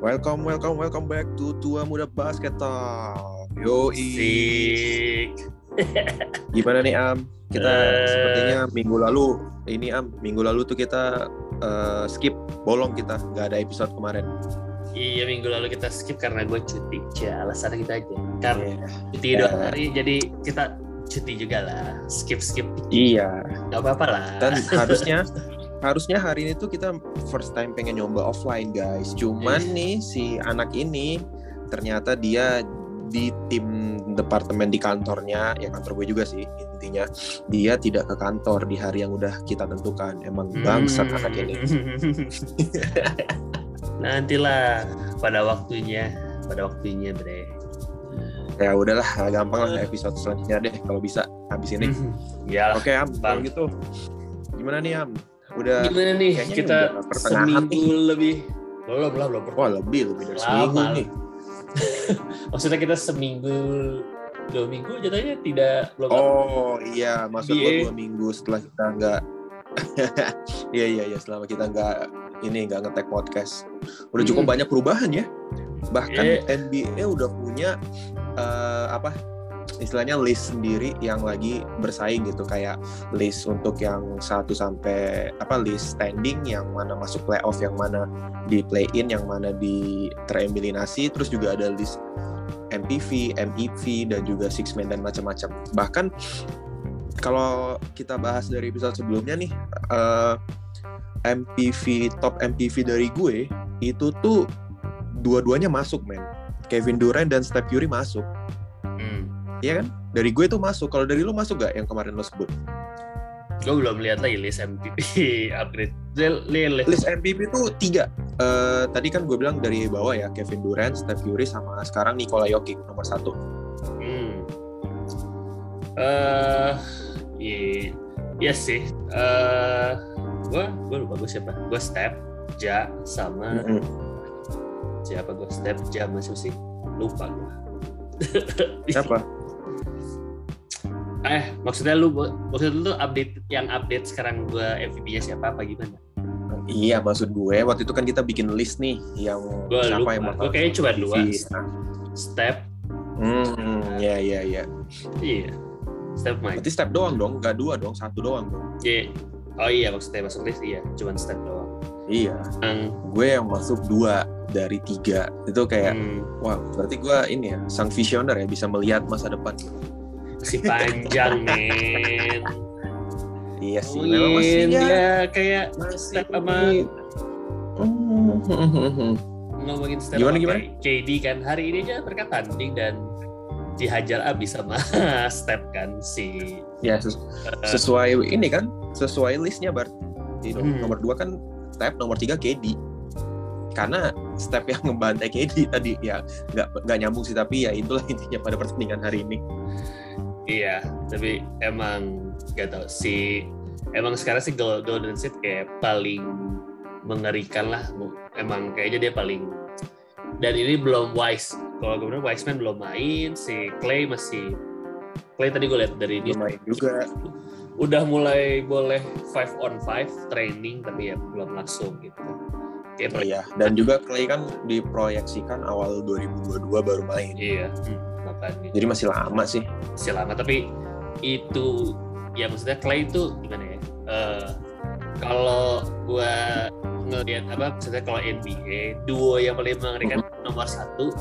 Welcome, welcome, welcome back to Tua Muda Basket Talk. Yo, Sik. gimana nih Am? Kita Eh. sepertinya minggu lalu, ini Am, minggu lalu tuh kita eh, skip, bolong kita, nggak ada episode kemarin. Iya minggu lalu kita skip karena gue cuti. Ya alasan kita aja. Karena Iya. cuti dua Ya. hari jadi kita cuti juga lah. Skip skip. Iya. Gak apa-apa lah. Dan harusnya harusnya hari ini tuh kita first time pengen nyoba offline guys. Cuman Iya. nih si anak ini ternyata dia di tim departemen di kantornya, ya kantor gue juga sih intinya. Dia tidak ke kantor di hari yang udah kita tentukan. Emang bangsat Hmm. anak ini. Nantilah pada waktunya, pada waktunya bre. Ya udahlah, gampang lah episode selanjutnya deh kalau bisa habis ini. ya Oke Am, kalau Bang. gitu gimana nih Am? Udah gimana nih kita seminggu lebih belum belum belum wah lebih lebih dari Lama. seminggu nih. maksudnya kita seminggu dua minggu jadinya tidak belum Oh iya, maksud Iya. dua minggu setelah kita nggak Iya iya iya selama kita nggak ini nggak ngetek podcast udah cukup Hmm. banyak perubahan ya bahkan Iya. NBA udah punya eh, apa istilahnya list sendiri yang lagi bersaing gitu kayak list untuk yang satu sampai apa list standing yang mana masuk playoff yang mana di play in yang mana di tereliminasi terus juga ada list MPV, MEV dan juga six man dan macam-macam bahkan kalau kita bahas dari episode sebelumnya nih eh, MPV top MPV dari gue itu tuh dua-duanya masuk men Kevin Durant dan Steph Curry masuk. Iya kan? Dari gue tuh masuk. Kalau dari lu masuk gak yang kemarin lo sebut? Gue belum lihat lagi list MVP upgrade. Del- li- li- list MVP tuh tiga. Eh, tadi kan gue bilang dari bawah ya Kevin Durant Steph Curry sama sekarang Nikola Jokic nomor satu. Hmm. eh iya. Iya sih. Eh gue gue lupa gue siapa. Gue step ja sama Mm-mm. siapa gue step ja masuk sih? Lupa gue siapa eh maksudnya lu maksudnya lu update yang update sekarang gue MVP-nya siapa apa gimana Iya maksud gue waktu itu kan kita bikin list nih yang Gua siapa lupa. yang bakal Gua kayaknya cuma MVP. dua. Nah, step Hmm, ya ya ya. iya step main Berarti step doang dong, nggak dua dong, satu doang dong. Iya. oh iya maksudnya masuk list iya cuman step doang Iya, yang gue yang masuk dua dari tiga itu kayak, hmm, wah berarti gue ini ya sang visioner ya bisa melihat masa depan. Si panjang men Iya sih, memang masih Ngomongin ya, dia kayak masih step sama ini. Hmm, ngomongin step Gimana, sama gimana? KD kan hari ini aja mereka tanding dan dihajar abis sama step kan si ya ses- sesuai ini kan, sesuai listnya bar. Di nom- Hmm. nomor dua kan step, nomor tiga KD. Karena step yang ngebantai KD tadi ya nggak nggak nyambung sih tapi ya itulah intinya pada pertandingan hari ini. Iya tapi emang gak tau si emang sekarang sih Gol- Golden State kayak paling mengerikan lah. Emang kayaknya dia paling dan ini belum wise. Kalau gue bilang Wiseman belum main si Clay masih Clay tadi gue lihat dari dia Lumayan juga. udah mulai boleh five on five training tapi ya belum langsung gitu. Kayak Iya, dan juga Clay kan diproyeksikan awal 2022 baru main. iya hmm, makanya Jadi masih lama sih. masih lama tapi itu ya maksudnya Clay itu gimana ya? Eh, kalau gua ngelihat apa maksudnya kalau NBA duo yang paling mengerikan nomor satu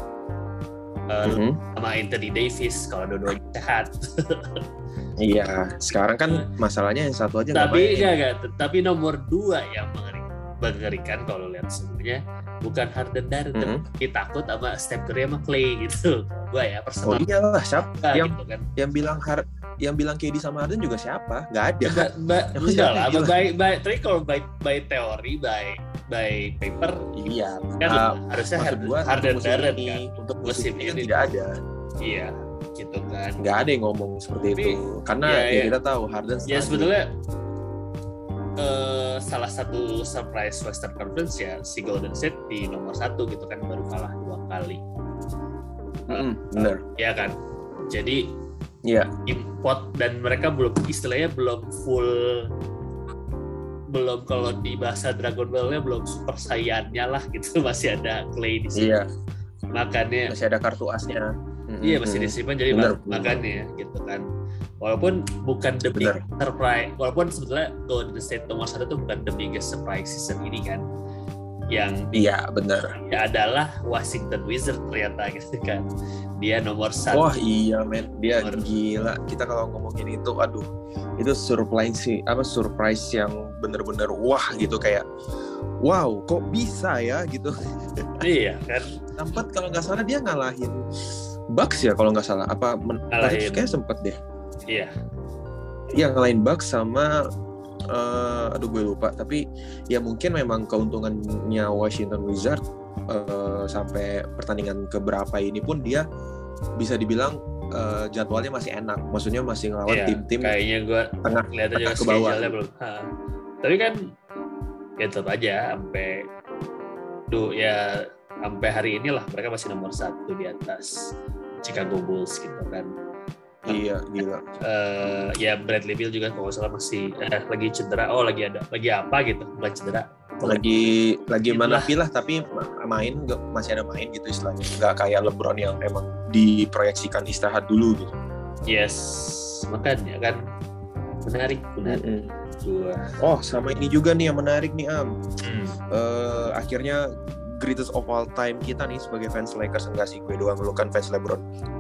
eh, Mhm. sama Anthony Davis kalau dua-duanya sehat. Iya, sekarang kan masalahnya yang satu aja tapi enggak enggak tapi nomor dua yang mengerikan, mengerikan kalau lihat sebenarnya bukan Harden dan Mhm. tapi takut sama Steph Curry sama Clay gitu gua ya Oh personal iyalah, siapa yang gitu kan yang bilang har yang bilang KD sama Harden juga siapa? Nggak ada. Ba, ba, enggak siapa lah, by, by, tapi kalau by, by teori, by, by paper, Iya. kan Ah, harusnya Harden, gua Harden untuk musim Barrett ini, kan. untuk Musim musim ini kan ini. tidak ada. Iya, gitu kan. Nggak ada yang ngomong seperti Tapi, itu. Karena ya, ya, ya. kita tahu Harden Ya sebetulnya eh, salah satu surprise Western Conference ya si Golden State di nomor satu gitu kan baru kalah dua kali, Mm-mm, bener. ya kan. Jadi Iya. import dan mereka belum istilahnya belum full belum kalau di bahasa Dragon Ball-nya belum super saiyannya lah gitu masih ada Clay di sini. Iya, Makanya masih ada kartu asnya. iya masih disimpan jadi Bener, mak- makanya gitu kan. Walaupun bukan the big surprise, walaupun sebetulnya Golden State nomor satu itu bukan the biggest surprise season ini kan. Yang Iya, benar. ya adalah Washington Wizards ternyata gitu kan. Dia nomor satu. Wah iya men, dia Nomor- gila. Kita kalau ngomongin itu, aduh, itu surprise sih, apa surprise yang bener-bener wah gitu kayak, wow, kok bisa ya gitu. Iya kan. Sempat kalau nggak salah dia ngalahin Bucks ya kalau nggak salah. Apa men- Ngalahin. kayak sempet deh. Iya. Iya ngalahin Bucks sama eh, aduh gue lupa. Tapi ya mungkin memang keuntungannya Washington Wizards eh, sampai pertandingan keberapa ini pun dia bisa dibilang eh, jadwalnya masih enak. Maksudnya masih ngelawan Iya, tim-tim Kayaknya gue tengah kelihatan juga tengah ke bawah. schedule-nya belum. Ha. Tapi kan ya tetap aja sampai duh ya sampai hari inilah mereka masih nomor satu di atas Chicago Bulls gitu kan. Iya gila. Eh ya Bradley Beal juga kalau nggak salah masih eh, lagi cedera. Oh lagi ada lagi apa gitu? Bukan cedera. Lagi lagi Itulah. mana pilah tapi ma- main masih ada main gitu istilahnya. Nggak kayak LeBron yang emang diproyeksikan istirahat dulu gitu. Yes, makanya kan menarik menarik. Mm-mm. Dua. Oh sama ini juga nih yang menarik nih Am. Hmm. eh akhirnya greatest of all time kita nih sebagai fans Lakers enggak sih gue doang lu kan fans LeBron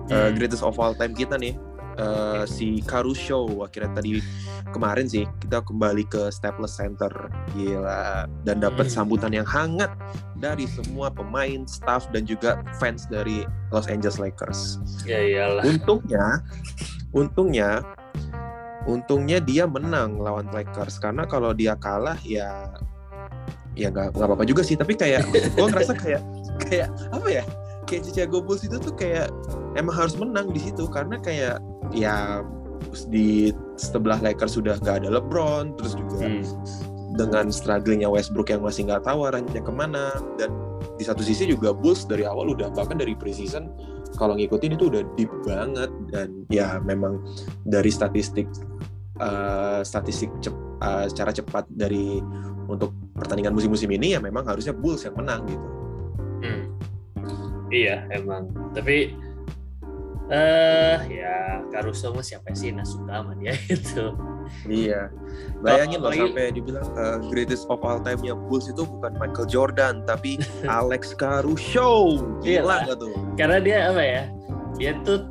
Hmm. greatest of all time kita nih eh, si Caruso akhirnya tadi kemarin sih kita kembali ke Staples Center gila dan dapat Hmm. sambutan yang hangat dari semua pemain, staff dan juga fans dari Los Angeles Lakers. Ya iyalah. Untungnya, untungnya, untungnya dia menang lawan Lakers karena kalau dia kalah ya ya nggak nggak apa-apa juga sih tapi kayak gue ngerasa kayak kayak apa ya kayak Chicago Bulls itu tuh kayak emang harus menang di situ karena kayak ya di sebelah Lakers sudah gak ada LeBron terus juga Hmm. dengan strugglingnya Westbrook yang masih nggak tahu arahnya ke mana dan di satu sisi juga Bulls dari awal udah bahkan dari preseason kalau ngikutin itu udah deep banget dan ya memang dari statistik eh, statistik cep- eh, secara cepat dari untuk pertandingan musim-musim ini ya memang harusnya Bulls yang menang gitu. Hmm. Iya emang. Tapi eh ya Caruso mah siapa sih yang suka sama dia itu. Iya. Bayangin loh sampai dibilang eh, greatest of all time-nya Bulls itu bukan Michael Jordan tapi Alex Caruso. Iya Gila nggak tuh? Karena dia apa ya? Dia tuh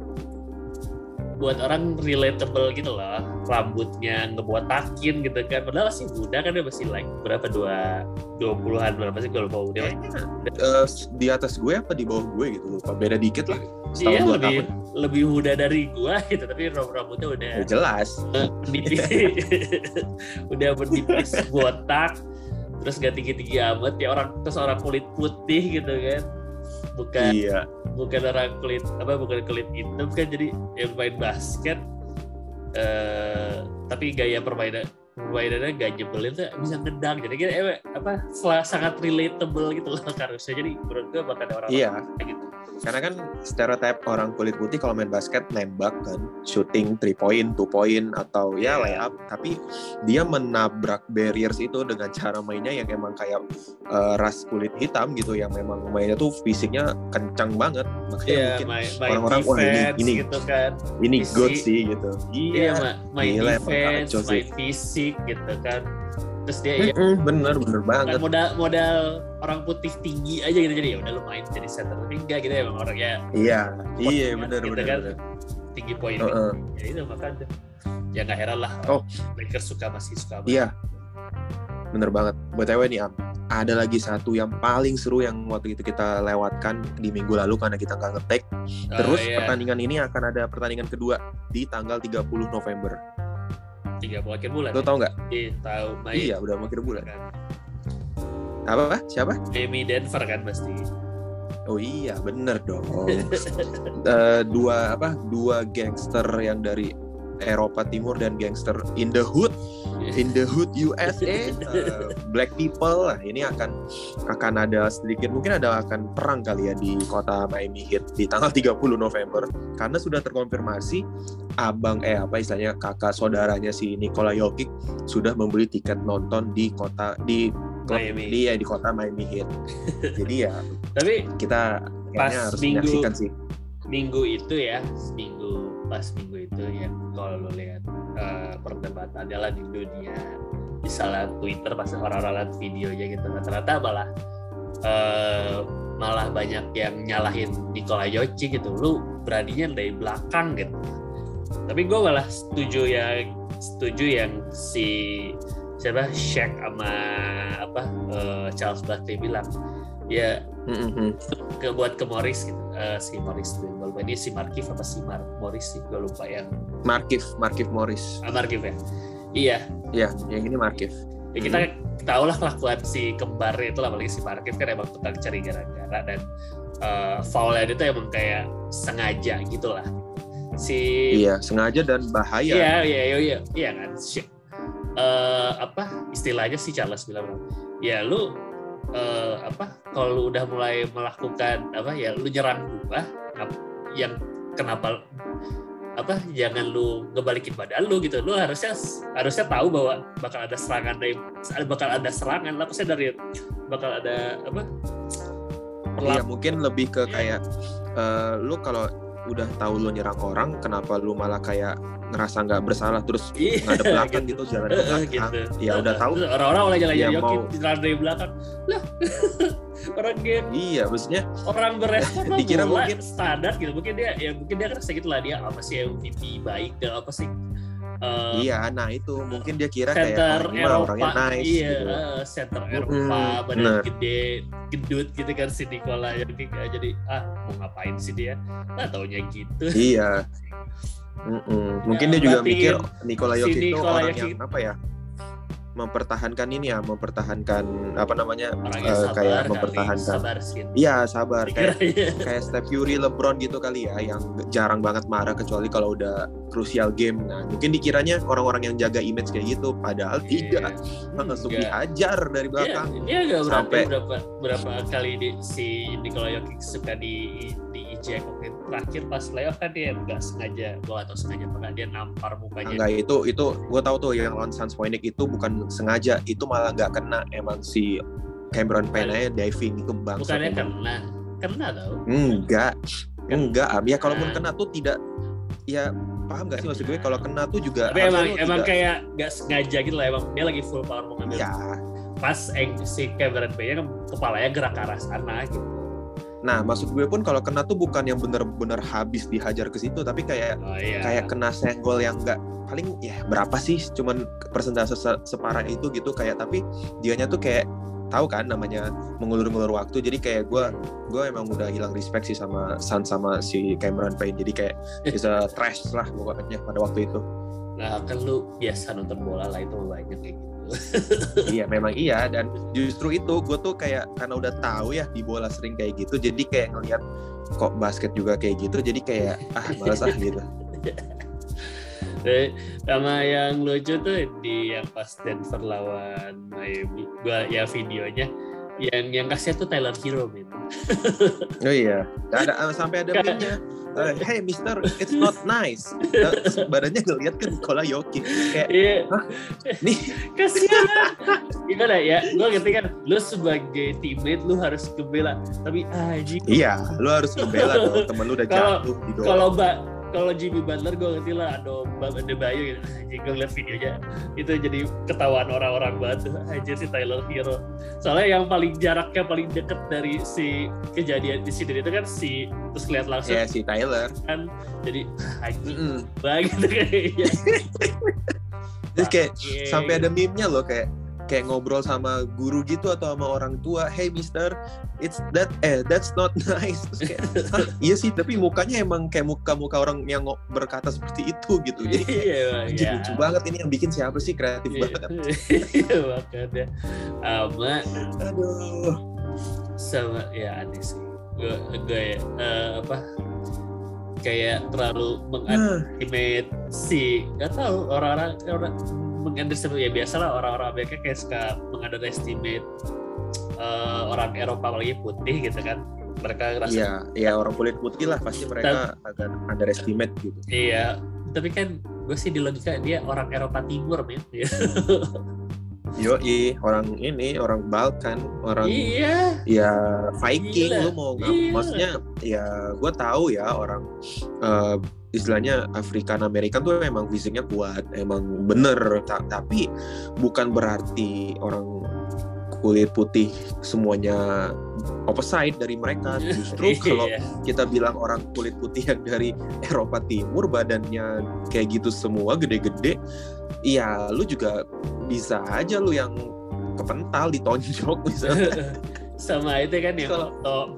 buat orang relatable gitu loh. Rambutnya ngebotakin gitu kan. Padahal masih muda kan dia masih like berapa dua dua puluhan berapa sih kalau mau dia eh, di atas gue apa di bawah gue gitu lupa. Beda dikit lah. Setahun Iya dua lebih tahun. lebih muda dari gua gitu tapi rambut rambutnya udah Ya, jelas. menipis udah menipis botak terus gak tinggi tinggi amat ya orang terus orang kulit putih gitu kan bukan Iya. bukan orang kulit apa bukan kulit hitam kan jadi yang main basket eh tapi gaya permainan permainannya gak nyebelin tuh bisa ngedang jadi kita eh, apa sangat relatable gitu loh harusnya jadi menurut gue bakal ada orang Iya. kayak gitu Karena kan stereotip orang kulit putih kalau main basket nembak kan, shooting 3 point, 2 point atau ya Iya. layup, tapi dia menabrak barriers itu dengan cara mainnya yang emang kayak eh, ras kulit hitam gitu yang memang mainnya tuh fisiknya kencang banget. Makanya Iya, mungkin orang-orang, wah, ini- ini- gitu kan ini good sih gitu. Iya, ma- main Gila, defense, main fisik gitu kan. Terus dia ya Mm-mm, bener bener kan banget. modal modal orang putih tinggi aja gitu jadi ya udah lu main jadi center tapi enggak gitu emang orangnya Iya, iya Gitu bener bener. kan. bener. tinggi poin Heeh. ya itu makanya ya nggak heran lah Oh. Lakers suka masih suka sama Iya. Bener banget. BTW nih Am, ada lagi satu yang paling seru yang waktu itu kita lewatkan di minggu lalu karena kita nggak ngetek. Oh, Terus iya. pertandingan ini akan ada pertandingan kedua di tanggal 30 November. Tiga akhir bulan Lo tau nggak? Iya, tahu Iya, udah mau akhir bulan. kan Apa? Siapa? Miami Denver kan pasti Oh iya, bener dong. Eh, dua apa? Dua gangster yang dari Eropa Timur dan gangster in the hood in the hood USA uh, black people lah. Ini akan akan ada sedikit mungkin ada akan perang kali ya di kota Miami Heat di tanggal 30 November. Karena sudah terkonfirmasi abang eh apa istilahnya kakak saudaranya si Nikola Jokic sudah membeli tiket nonton di kota di klub Miami. di ya di kota Miami Heat. Jadi ya Tapi kita Pas harus minggu- sih. minggu itu ya, minggu pas minggu itu ya kalau lo lihat eh, perdebatan adalah di dunia di salah Twitter pas orang-orang lihat videonya gitu. Rata-rata malah eh, malah banyak yang nyalahin Nikola Jokic gitu. Lu beraninya dari belakang gitu. Tapi gue malah setuju yang setuju yang si siapa Shaq sama apa eh, Charles Barkley bilang ya Mm-mm. ke buat ke Morris gitu Eh, si Morris lupa ini si Markif apa si Mar Morris sih? Gue lupa yang Markif Markif Morris ah, Markif ya? Iya. Ya yang ini Markif. Ya kita tahu lah kelakuan si kembarnya itu lah apalagi si Markif kan emang tukang cari gara-gara dan uh, foulnya dia tuh emang kayak sengaja gitu lah. Si iya sengaja dan bahaya. Iya iya iya iya, iya kan? Si- eh, apa istilahnya si Charles bilang ya lu eh, apa kalau lu udah mulai melakukan apa ya lu nyerang gua yang kenapa apa jangan lu ngebalikin badan lu gitu. Lu harusnya harusnya tahu bahwa bakal ada serangan dari bakal ada serangan lah pasti dari bakal ada apa Iya mungkin lebih ke kayak eh, lu kalau udah tahu lu nyerang orang, kenapa lu malah kayak ngerasa nggak bersalah terus Iya, ngadep belakang gitu, jalan ke belakang. gitu. Ya udah tahu. Orang-orang mulai jalan Ya, jalan mau- Jokic dari belakang lah orang game Iya, maksudnya orang berespon Dikira bola mungkin- standar gitu mungkin dia ya mungkin dia kan gitu lah dia apa sih MVP baik dan apa sih eh, iya. Nah itu mungkin dia kira kayak center Eropa orangnya nice iya gitu. eh, center Eropa badan bener. gede gedut gitu kan si Nikola jadi jadi ah mau ngapain sih dia nah taunya gitu Iya. Mm-mm. Mungkin Ya, dia juga mikir Nikola si Jokic itu Nikola orang Jokic- yang apa ya? Mempertahankan ini ya, mempertahankan apa namanya? orangnya eh, sabar kayak mempertahankan. sabar sih Iya, sabar kayak Dikiranya. kayak Steph Curry, LeBron gitu kali ya, yang jarang banget marah kecuali kalau udah crucial game. Nah, mungkin dikiranya orang-orang yang jaga image kayak gitu, padahal tidak. Langsung Enggak. dihajar dari Iya, belakang. dia nggak berapa Sampai- berapa berapa kali di, si Nikola Jokic suka di di waktu itu. terakhir pas playoff kan dia nggak sengaja gua atau sengaja nggak, dia nampar mukanya Enggak itu itu gue tahu tuh yang lawan Suns Phoenix itu bukan sengaja, itu malah nggak kena emang si Cameron Payne aja diving itu bangsa. bukannya emang. kena kena tau Enggak, enggak. Ya kalaupun Nah. kena tuh tidak, ya paham gak sih maksud gue? Kalau kena tuh juga. tapi emang emang tidak- kayak nggak sengaja gitu lah emang dia lagi full power mau ngambil Ya, pas si Cameron Payne kan kepalanya gerak ke arah sana gitu Nah, maksud gue pun kalau kena tuh bukan yang bener-bener habis dihajar ke situ, tapi kayak oh iya. kayak kena senggol yang enggak paling ya berapa sih cuman persentase se- separah itu gitu kayak tapi dianya tuh kayak tahu kan namanya mengulur-ngulur waktu jadi kayak gue gue emang udah hilang respect sih sama Sun sama si Cameron Payne jadi kayak bisa trash lah pokoknya pada waktu itu. Nah kan lu biasa nonton bola lah itu banyak kayak gitu iya memang iya dan justru itu gue tuh kayak karena udah tahu ya di bola sering kayak gitu jadi kayak ngelihat kok basket juga kayak gitu jadi kayak ah malas ah gitu. Eh, sama yang lucu tuh di yang pas Denver lawan Miami gua ya videonya yang yang kasih tuh Tyler Hero men. Oh iya ada sampai ada meme-nya Eh, hey Mister it's not nice. Terus badannya ngeliat kan Nikola Jokic. Kayak iya. Hah? nih. Kasihan. Gimana ya? Gue ngerti kan lu sebagai teammate lu harus ngebela. Tapi anjing. Iya lu harus ngebela dong temen lu udah Kalau- jatuh di kalau mbak kalau Jimmy Butler gue ngerti lah ada Bam Adebayo gitu. Anjing gue ngeliat videonya itu jadi ketahuan orang-orang banget. Anjir si Tyler Hero. Soalnya yang paling jaraknya paling deket dari si kejadian di sini itu kan si terus lihat langsung. Ya si Tyler. Kan jadi anjing. Mm-mm. banget kayaknya. Terus kayak sampai ada meme-nya loh kayak kayak ngobrol sama guru gitu atau sama orang tua hey mister it's that eh that's not nice. Terus kayak "Hah, iya sih tapi mukanya emang kayak muka-muka orang yang berkata seperti itu gitu. Jadi kayak, iya Bang, anjir, ya. lucu banget ini yang bikin siapa sih kreatif banget. Iya makanya sama aduh. Sama ya aneh sih. Gue gue eh, apa kayak terlalu Nah, menganimate si nggak tahu orang-orang orang mengunderestimate ya biasalah orang-orang Amerika kayak suka mengunderestimate uh, orang Eropa apalagi putih gitu kan mereka ngerasa Iya, iya orang kulit putih lah pasti mereka agak underestimate gitu. iya tapi kan gue sih di logika dia orang Eropa Timur men Yo, orang ini orang Balkan, orang iya ya Viking Gila. lu mau nggak Iya. maksudnya ya gue tahu ya orang eh, istilahnya Afrikan Amerikan tuh emang fisiknya kuat emang bener. Ta- tapi bukan berarti orang kulit putih semuanya opposite dari mereka. Justru kalau Iya. kita bilang orang kulit putih yang dari Eropa Timur badannya kayak gitu semua gede-gede iya lu juga bisa aja lu yang kepental ditonjok misalnya. Sama itu kan yang Kalau-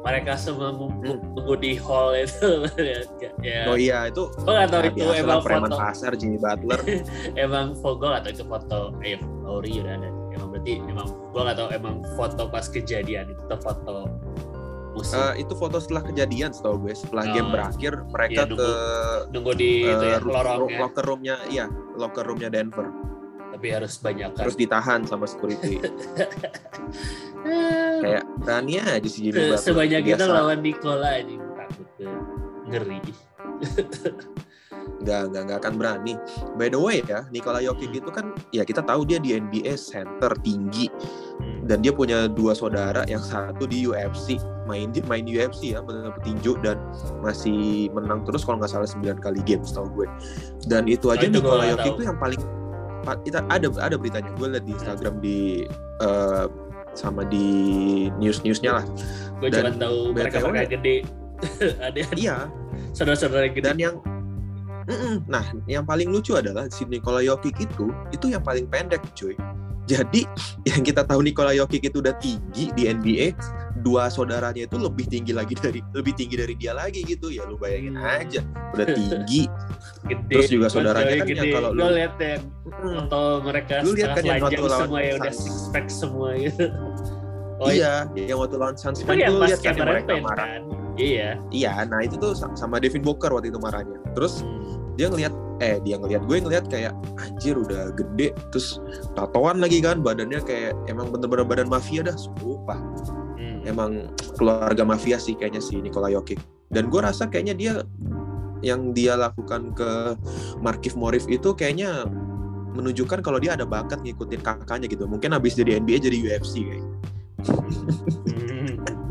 mereka semua menunggu di hall itu. Ya. Oh iya itu gue nggak tahu ya, itu emang preman foto. pasar Jimmy Butler. Emang foto atau itu foto eh Ori udah ada. Emang berarti emang gue nggak tahu emang foto pas kejadian itu atau foto musik Eh, itu foto setelah kejadian setahu gue setelah Oh, game berakhir mereka iya, ke nunggu di itu eh, ya ro- lorongnya locker roomnya iya locker roomnya Denver tapi harus banyak terus ditahan sama security. Kayak berani aja si Jimmy Butler sebanyak kita lawan Nikola ini takut ngeri. Nggak nggak nggak akan berani. By the way ya, Nikola Jokic itu kan ya kita tahu dia di NBA center tinggi. Hmm. dan dia punya dua saudara yang satu di UFC main di main di UFC ya benar petinju dan masih menang terus kalau nggak salah 9 kali game setahu gue. Dan itu aja itu gua Nikola Jokic itu yang paling pa- kita ada ada beritanya. Gue liat di Instagram di eh, sama di news newsnya lah. gue cuma tahu mereka mereka gede. Ada Iya, saudara-saudara yang gede. Dan yang Mm-mm. nah yang paling lucu adalah si Nikola Jokic itu itu yang paling pendek cuy jadi yang kita tahu Nikola Jokic itu udah tinggi di NBA dua saudaranya itu lebih tinggi lagi dari lebih tinggi dari dia lagi gitu ya lu bayangin Hmm. aja udah tinggi gede Terus juga saudaranya kan gede. kalau lu- lihat Mm. foto mereka Lu lihat kan yang waktu lawan semua ya udah six pack semua gitu oh iya yang waktu lawan Suns kan yang lu lihat kan mereka main marah kan iya iya nah itu tuh sa- sama Devin Booker waktu itu marahnya terus Hmm. dia ngelihat eh dia ngelihat gue ngelihat kayak anjir udah gede terus tatoan lagi kan badannya kayak emang bener-bener badan mafia dah sumpah. Hmm. emang keluarga mafia sih kayaknya si Nikola Jokic. Dan gue rasa kayaknya dia yang dia lakukan ke Markif Morif itu kayaknya menunjukkan kalau dia ada bakat ngikutin kakaknya gitu. Mungkin habis jadi NBA jadi UFC kayak Hmm.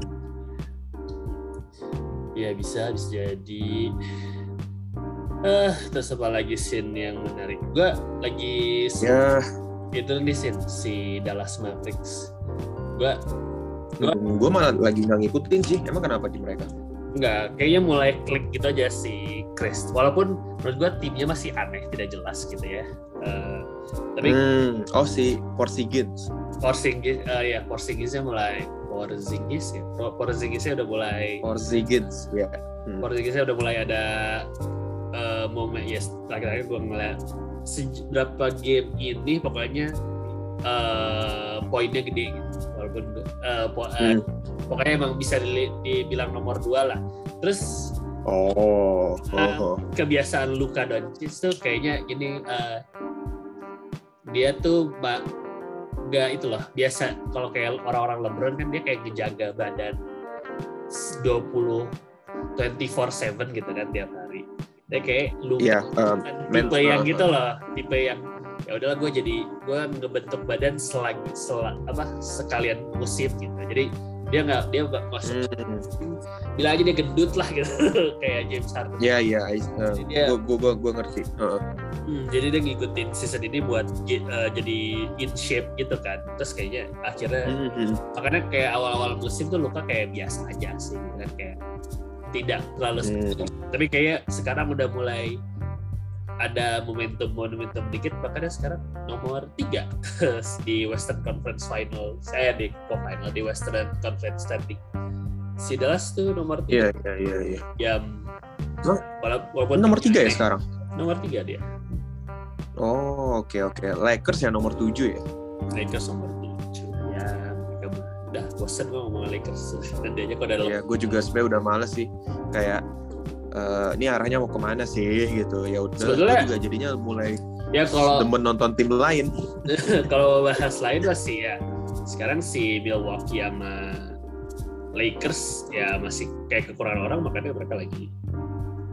ya bisa bisa jadi eh terus apa lagi scene yang menarik? Gua lagi ya. itu nih scene si Dallas Mavericks. Gua Gua- gue malah lagi nggak ngikutin sih. Emang kenapa di mereka? Nggak kayaknya mulai klik gitu aja si Chris. Walaupun menurut gua timnya masih aneh tidak jelas gitu ya. Eh, tapi hmm, oh si Porzingis. Porzingis eh, ya Porzingisnya mulai Porzingis ya? Porzingisnya udah mulai Porzingis ya. Hmm. Portugisnya udah mulai ada momen ya terakhir-terakhir gue ngeliat seberapa game ini pokoknya eh, poinnya gede gitu. walaupun eh, po- eh, Hmm. pokoknya emang bisa dibilang nomor dua lah terus oh, oh, oh. kebiasaan Luka Doncic tuh kayaknya ini eh, dia tuh mbak nggak itu loh biasa kalau kayak orang-orang LeBron kan dia kayak ngejaga badan 20 24/7 gitu kan tiap hari dia kayak lu Iya, um, tipe men- yang uh, gitu loh tipe yang ya udahlah gue jadi gue ngebentuk badan selagi sel apa sekalian musim gitu jadi dia nggak dia nggak masuk Hmm. bila aja dia gendut lah gitu kayak James Harden Ya ya, I- uh, Jadi dia- gua, gua, gua, gua ngerti. Uh, Hmm, jadi dia ngikutin season ini buat eh, jadi in shape gitu kan. Terus kayaknya akhirnya hmm, hmm. makanya kayak awal-awal musim tuh luka kayak biasa aja sih gitu kan kayak tidak terlalu Hmm. tapi kayak sekarang udah mulai ada momentum momentum dikit makanya sekarang nomor tiga di Western Conference Final saya di co-final di Western Conference standing si Dallas tuh nomor Iya tiga iya iya. iya. yang Hah? wala- walaupun Nomor tiga ya aneh, sekarang. nomor tiga dia Oh oke oke. Lakers ya nomor 7 ya. Lakers nomor bosan gue ngomong Lakers nanti aja kalau udah Iya, gue juga sebenarnya udah males sih. Kayak eh, ini arahnya mau ke mana sih gitu. Ya udah, gue juga jadinya mulai Ya kalau demen nonton tim lain. kalau bahas lain lah sih ya. Sekarang si Milwaukee sama Lakers ya masih kayak kekurangan orang makanya mereka lagi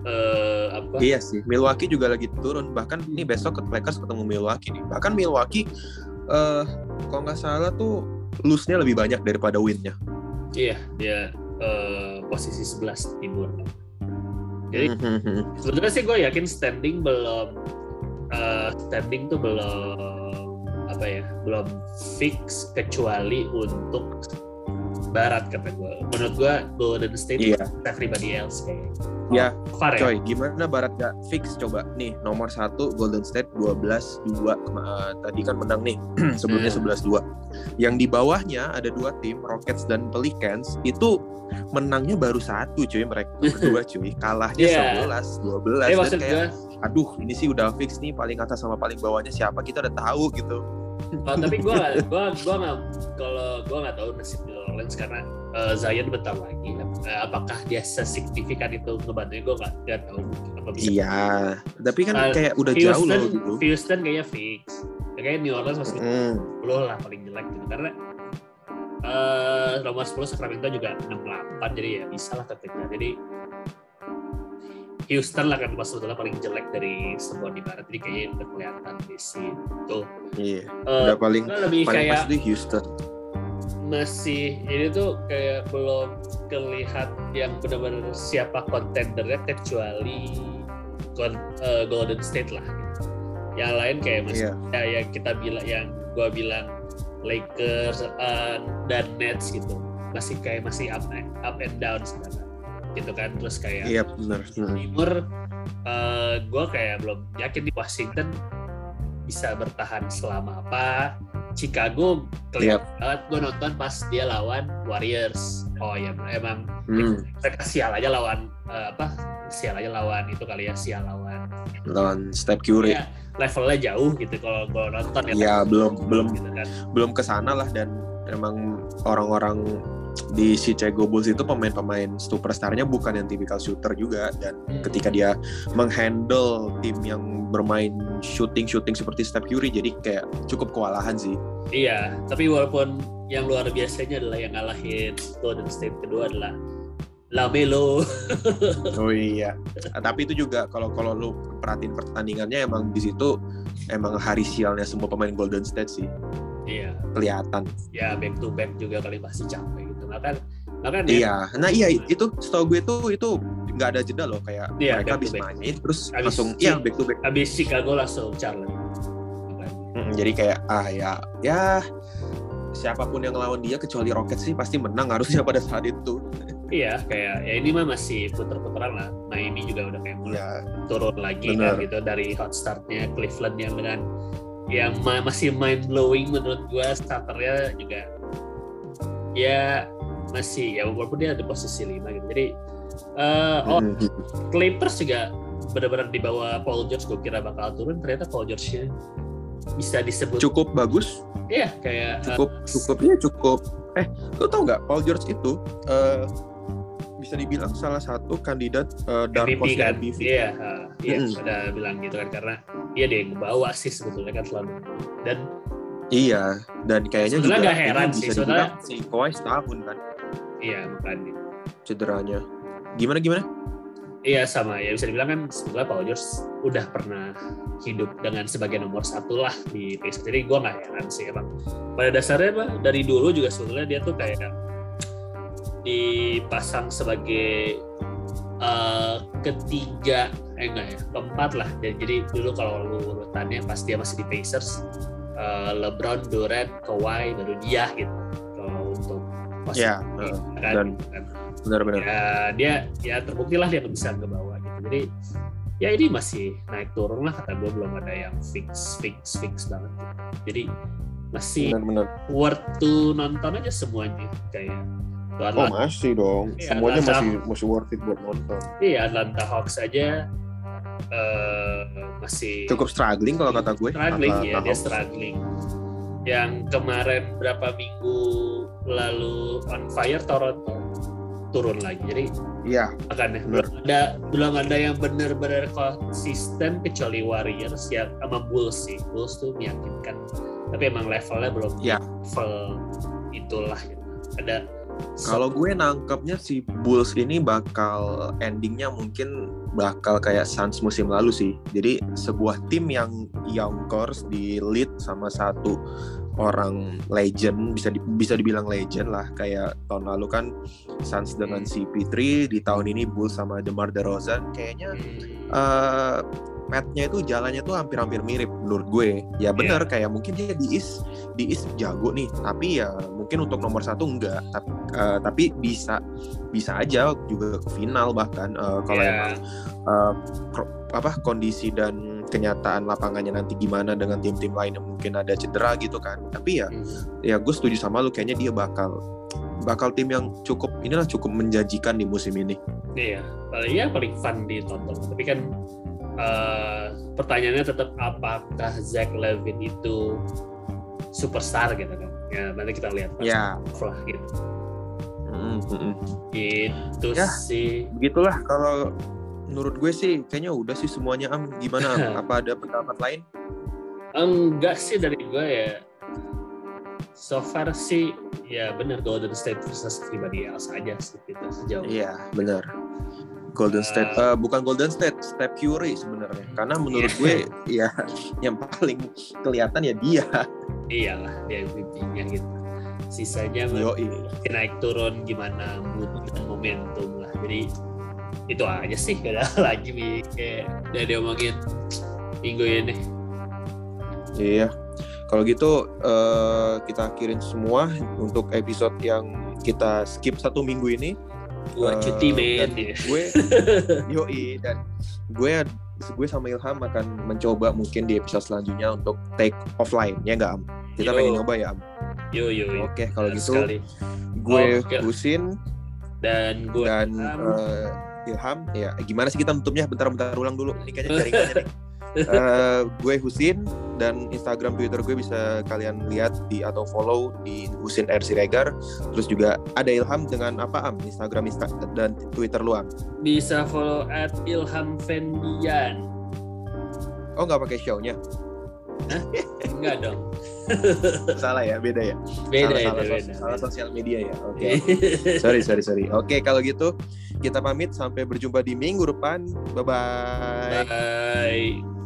eh apa? Iya sih, Milwaukee juga lagi turun. Bahkan ini besok ke Lakers ketemu Milwaukee nih. Bahkan Milwaukee eh kalau nggak salah tuh lose-nya lebih banyak daripada win-nya. Iya, dia eh, posisi 11 timur. Jadi Mhm. sebetulnya sih gue yakin standing belum eh, standing tuh belum apa ya belum fix kecuali untuk barat kata gue menurut gue Golden State. Hmm. everybody else kayak Ya, far ya? coy, gimana Barat gak fix coba. Nih nomor satu Golden State 12 2 Kema- tadi kan menang nih sebelumnya Hmm. 11 2 yang di bawahnya ada dua tim Rockets dan Pelicans itu menangnya baru satu cuy mereka berdua cuy kalahnya Iya. 11 12 Jadi dan maksud kayak gue aduh ini sih udah fix nih paling atas sama paling bawahnya siapa kita udah tahu gitu. Oh, tapi gue gua gua nggak kalau gue nggak tahu nasib New Orleans karena eh, Zion bentar lagi. Eh, apakah dia sesignifikan itu ngebantuin? Gue nggak nggak tahu. Apa bisa? Iya. Tapi kan Uh, kayak udah jauh Houston loh gitu Houston kayaknya fix. Kayak New Orleans masih Hmm. 10 lah paling jelek gitu. Karena eh nomor 10 Sacramento juga 68 jadi ya bisa lah ketika jadi Houston lah kan pas sebetulnya paling jelek dari semua di barat. Jadi kayaknya udah kelihatan di situ. Iya. Eh, udah paling lebih paling kayak pas di Houston masih ini tuh kayak belum kelihat yang benar-benar siapa kontendernya kecuali eh, Golden State lah gitu. Yang lain kayak masih Iya. ya, yang kita bilang yang gua bilang Lakers eh, dan Nets gitu masih kayak masih up up and down sebenarnya gitu kan terus kayak iya benar. Timur eh gue kayak belum yakin di Washington bisa bertahan selama apa Chicago kelihatan banget. Gue nonton pas dia lawan Warriors. Oh ya emang Hmm. mereka sial aja lawan eh, apa sial aja lawan itu kali ya sial lawan. Lawan Steph Curry. Ya levelnya jauh gitu kalau gue nonton ya. Iya, belum- belum. gitu kan. Belum ke sana lah dan emang orang-orang di Chicago Bulls itu pemain-pemain superstarnya bukan yang tipikal shooter juga dan Hmm. ketika dia menghandle tim yang bermain shooting-shooting seperti Steph Curry jadi kayak cukup kewalahan sih. iya tapi walaupun yang luar biasanya adalah yang ngalahin Golden State kedua adalah Lamelo Oh iya. Tapi itu juga kalau kalau lu perhatiin pertandingannya emang di situ emang hari sialnya semua pemain Golden State sih iya kelihatan. ya back to back juga kali pasti capek gitu makan makan Iya. Nah iya itu setahu gue tuh itu nggak ada jeda loh kayak Iya, mereka habis main terus Habis langsung iya back to back. habis Chicago langsung Charlotte Makan. Mm, jadi kayak ah ya ya siapa pun yang lawan dia kecuali Rockets sih pasti menang harusnya pada saat itu. iya kayak ya ini mah masih puter-puteran lah Miami juga udah kayak mulai Ya, turun lagi kan gitu dari hot startnya Cleveland yang dengan yang ma- masih mind blowing menurut gua starternya juga ya masih ya walaupun dia ada posisi 5 gitu. Jadi eh, oh mm, Clippers juga benar-benar di bawah Paul George gue kira bakal turun. Ternyata Paul George-nya bisa disebut cukup bagus, iya kayak eh, cukup cukup. Ya cukup. Eh, lu tau nggak Paul George itu eh, bisa dibilang salah satu kandidat eh, dark MVP horse kan? MVP. iya uh, iya Mm-mm. udah bilang gitu kan karena dia dia yang ngebawa sih sebetulnya kan selalu. Dan Iya, dan kayaknya Sebenarnya juga nggak heran sih, bisa soalnya- dibilang si Kawhi setahun kan iya makanya cederanya. Gimana gimana? iya sama. Ya bisa dibilang kan sebetulnya Paul George udah pernah hidup dengan sebagai nomor satu lah di Pacers. Jadi gue nggak heran sih emang. Pada dasarnya mah dari dulu juga sebetulnya dia tuh kayak dipasang sebagai eh, ketiga eh enggak ya keempat lah. Jadi, jadi dulu kalau lu urutannya pas dia masih di Pacers eh, LeBron, Durant, Kawhi baru dia gitu kan, eh, dan- gitu kan. Benar-benar. ya dia ya terbukti lah dia bisa ke bawah gitu jadi ya ini masih naik turun lah kata gue belum ada yang fix fix fix banget gitu. jadi masih Benar-benar. worth to nonton aja semuanya kayak tuh Oh Atlanta, masih dong. Iya, Semuanya Atlanta. masih masih worth it buat nonton. iya Atlanta Hawks aja eh, masih Cukup struggling kalau kata gue. struggling Atlanta ya dia struggling yang kemarin berapa minggu lalu on fire Toronto turun lagi. Jadi Iya. akan ya, belum ada belum ada yang benar-benar konsisten kecuali Warriors ya sama Bulls sih. Bulls tuh meyakinkan. Tapi emang levelnya belum Ya. level itulah gitu. Ada Kalau gue nangkepnya si Bulls ini bakal endingnya mungkin bakal kayak Suns musim lalu sih. Jadi sebuah tim yang young core di lead sama satu orang legend bisa di- bisa dibilang legend lah. Kayak tahun lalu kan Suns dengan CP3 di tahun ini Bulls sama DeMar DeRozan. Kayaknya hmm, eh matnya itu jalannya tuh hampir-hampir mirip menurut gue. Ya benar kayak mungkin dia di East di East jago nih, tapi ya mungkin untuk nomor satu enggak. Tapi, eh, tapi bisa bisa aja juga ke final bahkan. Eh, kalau ya, emang kro- apa kondisi dan kenyataan lapangannya nanti gimana dengan tim-tim lain yang mungkin ada cedera gitu kan. Tapi ya hmm, ya gue setuju sama lu kayaknya dia bakal bakal tim yang cukup inilah cukup menjanjikan di musim ini. iya paling ya paling fun ditonton. Tapi kan eh, pertanyaannya tetap apakah Zach Levine itu superstar gitu kan? Ya nanti kita lihat pas Ya. lah gitu. Mm, mm, mm. Gitu Ya. sih. begitulah kalau menurut gue sih kayaknya udah sih semuanya am gimana Am? apa ada pendapat lain Enggak sih dari gue ya. So far sih ya bener Golden State versus everybody else aja sih gitu sejauh. iya benar Golden State eh, bukan Golden State Steph Curry sebenarnya karena menurut Iya. gue ya yang paling kelihatan ya dia Iyalah dia MVP-nya gitu. Sisanya yo naik turun gimana mood momentum lah. Jadi itu aja sih gak ada lagi kayak udah diomongin minggu ini. iya kalau gitu eh, kita akhirin semua untuk episode yang kita skip satu minggu ini Gua Eh, cuti men. gue yoi dan gue gue sama Ilham akan mencoba mungkin di episode selanjutnya untuk take offline ya nggak am kita Yo. pengen nyoba ya am Yo yo yo. oke kalau Benar gitu sekali. gue Oke. Husin Dan gue dan eh, Ilham ya gimana sih kita tutupnya? Bentar-bentar ulang dulu. Ini kayaknya jaringannya nih. Eh, gue Husin dan Instagram Twitter gue bisa kalian lihat di atau follow di Husin R. Siregar. Terus juga ada Ilham dengan apa am? Instagram Insta dan Twitter lu am? Bisa follow at Ilham Fendian. oh nggak pakai show-nya? Enggak dong. salah ya beda ya? Beda salah, itu salah, beda. salah sosial media ya? Oke sorry sorry sorry. Oke kalau gitu kita pamit. Sampai berjumpa di minggu depan. Bye bye Bye.